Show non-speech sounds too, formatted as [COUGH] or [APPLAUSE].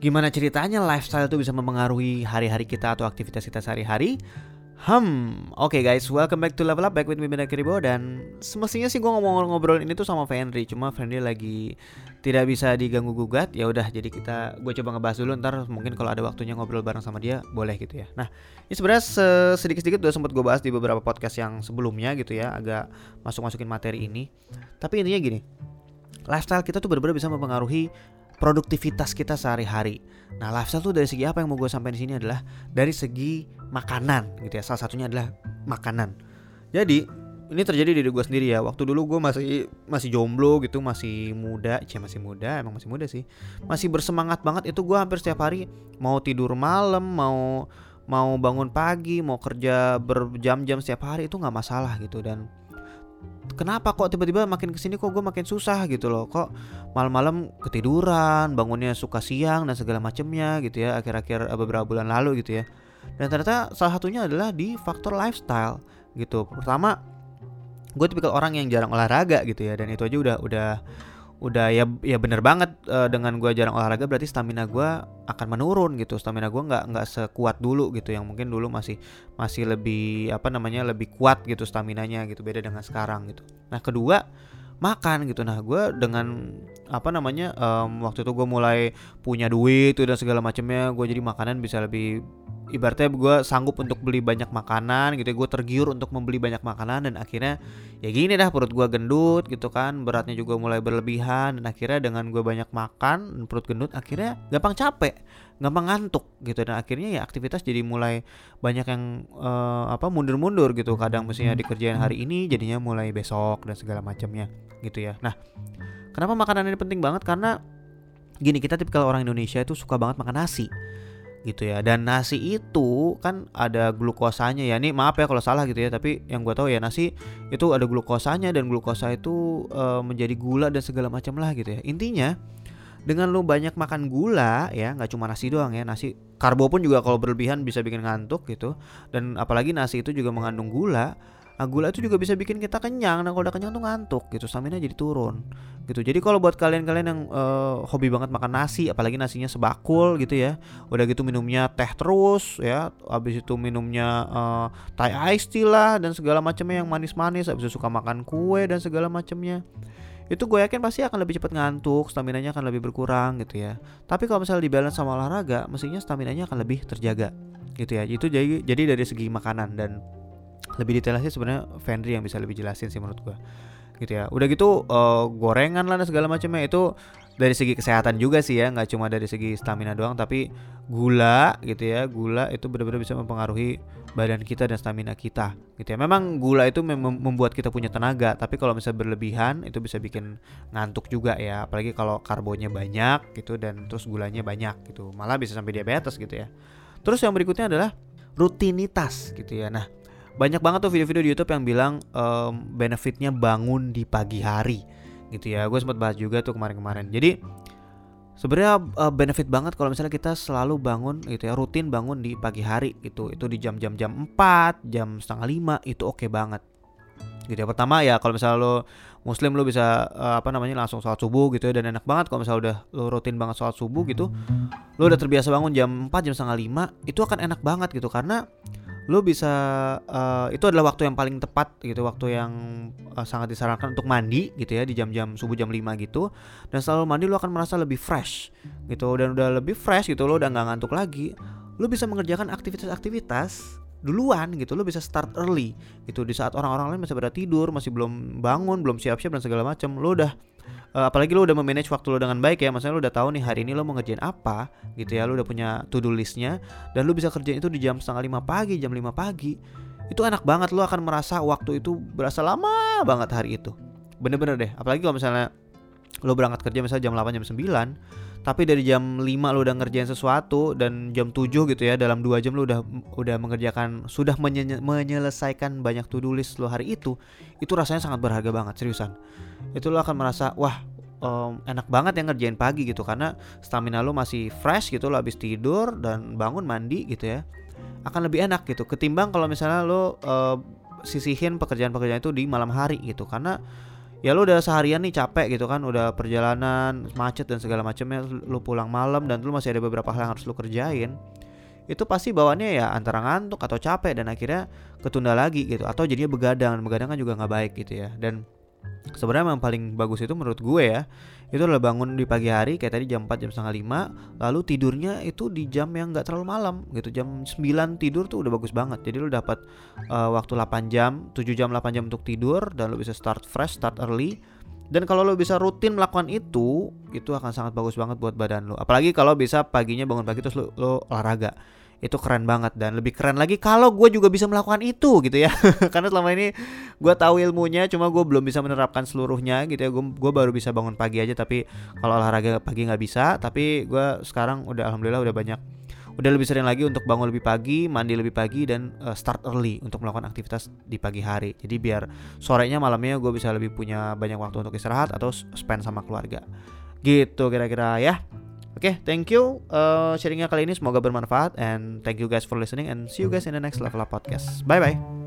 Gimana ceritanya lifestyle itu bisa mempengaruhi hari-hari kita atau aktivitas kita sehari-hari? Hmm, oke okay guys, welcome back to Level Up, back with me Bina Kiribo Dan semestinya sih gue ngomong ngobrol ini tuh sama Fenry Cuma Fenry lagi tidak bisa diganggu gugat ya udah jadi kita gue coba ngebahas dulu ntar mungkin kalau ada waktunya ngobrol bareng sama dia boleh gitu ya nah ini sebenarnya sedikit-sedikit udah sempat gue bahas di beberapa podcast yang sebelumnya gitu ya agak masuk-masukin materi ini tapi intinya gini lifestyle kita tuh benar-benar bisa mempengaruhi produktivitas kita sehari-hari. Nah, lifestyle tuh dari segi apa yang mau gue sampaikan di sini adalah dari segi makanan gitu ya. Salah satunya adalah makanan. Jadi ini terjadi di diri gue sendiri ya. Waktu dulu gue masih masih jomblo gitu, masih muda, cia masih muda, emang masih muda sih. Masih bersemangat banget itu gue hampir setiap hari mau tidur malam, mau mau bangun pagi, mau kerja berjam-jam setiap hari itu nggak masalah gitu dan kenapa kok tiba-tiba makin ke sini kok gue makin susah? Gitu loh. Kok malam-malam ketiduran bangunnya suka siang dan segala macemnya gitu ya akhir-akhir eh, beberapa bulan lalu gitu ya. Dan ternyata salah satunya adalah di faktor lifestyle gitu. Pertama gue tipikal orang yang jarang olahraga gitu ya dan itu aja udah udah udah ya ya bener banget uh, dengan gue jarang olahraga berarti stamina gue akan menurun gitu. Stamina gue nggak nggak sekuat dulu gitu yang mungkin dulu masih masih lebih apa namanya lebih kuat gitu stamina nya gitu beda dengan sekarang gitu. Nah kedua makan gitu. Nah gue dengan apa namanya um, waktu itu gue mulai punya duit tuh dan segala macamnya gue jadi makanan bisa lebih ibaratnya gue sanggup untuk beli banyak makanan gitu ya. Gue tergiur untuk membeli banyak makanan dan akhirnya ya gini dah perut gue gendut gitu kan beratnya juga mulai berlebihan dan akhirnya dengan gue banyak makan perut gendut akhirnya gampang capek gampang ngantuk gitu dan akhirnya ya aktivitas jadi mulai banyak yang uh, apa mundur-mundur gitu. Kadang mestinya dikerjain hari ini jadinya mulai besok dan segala macamnya gitu ya. Nah kenapa makanan ini penting banget? Karena gini kita tipikal orang Indonesia itu suka banget makan nasi gitu ya. Dan nasi itu kan ada glukosanya ya. Ini maaf ya kalau salah gitu ya tapi yang gue tahu ya nasi itu ada glukosanya dan glukosa itu e, menjadi gula dan segala macam lah gitu ya. Intinya dengan lu banyak makan gula ya nggak cuma nasi doang ya nasi karbo pun juga kalau berlebihan bisa bikin ngantuk gitu. Dan apalagi nasi itu juga mengandung gula Nah, gula itu juga bisa bikin kita kenyang. Nah, kalau udah kenyang tuh ngantuk gitu, stamina jadi turun. Gitu. Jadi kalau buat kalian-kalian yang uh, hobi banget makan nasi, apalagi nasinya sebakul gitu ya. Udah gitu minumnya teh terus ya. Habis itu minumnya uh, Thai ice tea lah dan segala macamnya yang manis-manis. Habis itu suka makan kue dan segala macamnya itu gue yakin pasti akan lebih cepat ngantuk, stamina-nya akan lebih berkurang gitu ya. Tapi kalau misalnya dibalance sama olahraga, mestinya stamina-nya akan lebih terjaga gitu ya. Itu jadi jadi dari segi makanan dan lebih detailnya sebenarnya Fendry yang bisa lebih jelasin sih menurut gua. Gitu ya. Udah gitu uh, gorengan lah dan segala macamnya itu dari segi kesehatan juga sih ya nggak cuma dari segi stamina doang tapi gula gitu ya. Gula itu benar-benar bisa mempengaruhi badan kita dan stamina kita gitu ya. Memang gula itu mem membuat kita punya tenaga tapi kalau misalnya berlebihan itu bisa bikin ngantuk juga ya. Apalagi kalau karbonnya banyak gitu dan terus gulanya banyak gitu. Malah bisa sampai diabetes gitu ya. Terus yang berikutnya adalah rutinitas gitu ya. Nah banyak banget tuh video-video di YouTube yang bilang um, benefitnya bangun di pagi hari gitu ya. Gue sempat bahas juga tuh kemarin-kemarin. Jadi sebenarnya uh, benefit banget kalau misalnya kita selalu bangun gitu ya rutin bangun di pagi hari gitu. Itu di jam-jam jam 4 jam setengah 5 itu oke okay banget. Gitu ya. Pertama ya kalau misalnya lo muslim lo bisa uh, apa namanya langsung sholat subuh gitu ya dan enak banget kalau misalnya udah lo rutin banget sholat subuh gitu. Lo udah terbiasa bangun jam 4 jam setengah 5 itu akan enak banget gitu. Karena lo bisa uh, itu adalah waktu yang paling tepat gitu waktu yang uh, sangat disarankan untuk mandi gitu ya di jam-jam subuh jam 5 gitu. Dan selalu mandi lo akan merasa lebih fresh gitu. Dan udah lebih fresh gitu lo udah nggak ngantuk lagi lo bisa mengerjakan aktivitas-aktivitas duluan gitu lo bisa start early gitu. Di saat orang-orang lain masih pada tidur masih belum bangun belum siap-siap dan segala macam lo udah uh, apalagi lo udah memanage waktu lo dengan baik ya. Maksudnya lo udah tahu nih hari ini lo mau ngerjain apa gitu ya lo udah punya to do listnya dan lo bisa kerjain itu di jam setengah lima pagi jam lima pagi. Itu enak banget lo akan merasa waktu itu berasa lama banget hari itu. Bener-bener deh apalagi kalau misalnya lo berangkat kerja misalnya jam 8 jam 9 tapi dari jam 5 lo udah ngerjain sesuatu dan jam 7 gitu ya dalam 2 jam lo udah udah mengerjakan sudah menye menyelesaikan banyak to do list lo hari itu itu rasanya sangat berharga banget seriusan. Itu lo akan merasa wah um, enak banget yang ngerjain pagi gitu. Karena stamina lo masih fresh gitu lo habis tidur dan bangun mandi gitu ya akan lebih enak gitu. Ketimbang kalau misalnya lo uh, sisihin pekerjaan-pekerjaan itu di malam hari gitu. Karena ya lu udah seharian nih capek gitu kan udah perjalanan macet dan segala macamnya lu pulang malam dan lu masih ada beberapa hal yang harus lu kerjain itu pasti bawaannya ya antara ngantuk atau capek dan akhirnya ketunda lagi gitu atau jadinya begadang dan begadang kan juga nggak baik gitu ya dan sebenarnya yang paling bagus itu menurut gue ya. Itu adalah bangun di pagi hari kayak tadi jam 4 jam setengah 5 lalu tidurnya itu di jam yang nggak terlalu malam gitu. Jam 9 tidur tuh udah bagus banget. Jadi lu dapat uh, waktu 8 jam 7 jam 8 jam untuk tidur dan lu bisa start fresh start early. Dan kalau lo bisa rutin melakukan itu, itu akan sangat bagus banget buat badan lo. Apalagi kalau bisa paginya bangun pagi terus lo, lo olahraga itu keren banget dan lebih keren lagi kalau gue juga bisa melakukan itu gitu ya [LAUGHS] karena selama ini gue tahu ilmunya cuma gue belum bisa menerapkan seluruhnya gitu ya gue baru bisa bangun pagi aja tapi kalau olahraga pagi nggak bisa tapi gue sekarang udah alhamdulillah udah banyak udah lebih sering lagi untuk bangun lebih pagi, mandi lebih pagi dan uh, start early untuk melakukan aktivitas di pagi hari. Jadi biar sorenya malamnya gue bisa lebih punya banyak waktu untuk istirahat atau spend sama keluarga. Gitu kira-kira ya. Oke, okay, thank you uh, sharingnya kali ini semoga bermanfaat and thank you guys for listening and see you guys in the next level up podcast. Bye bye.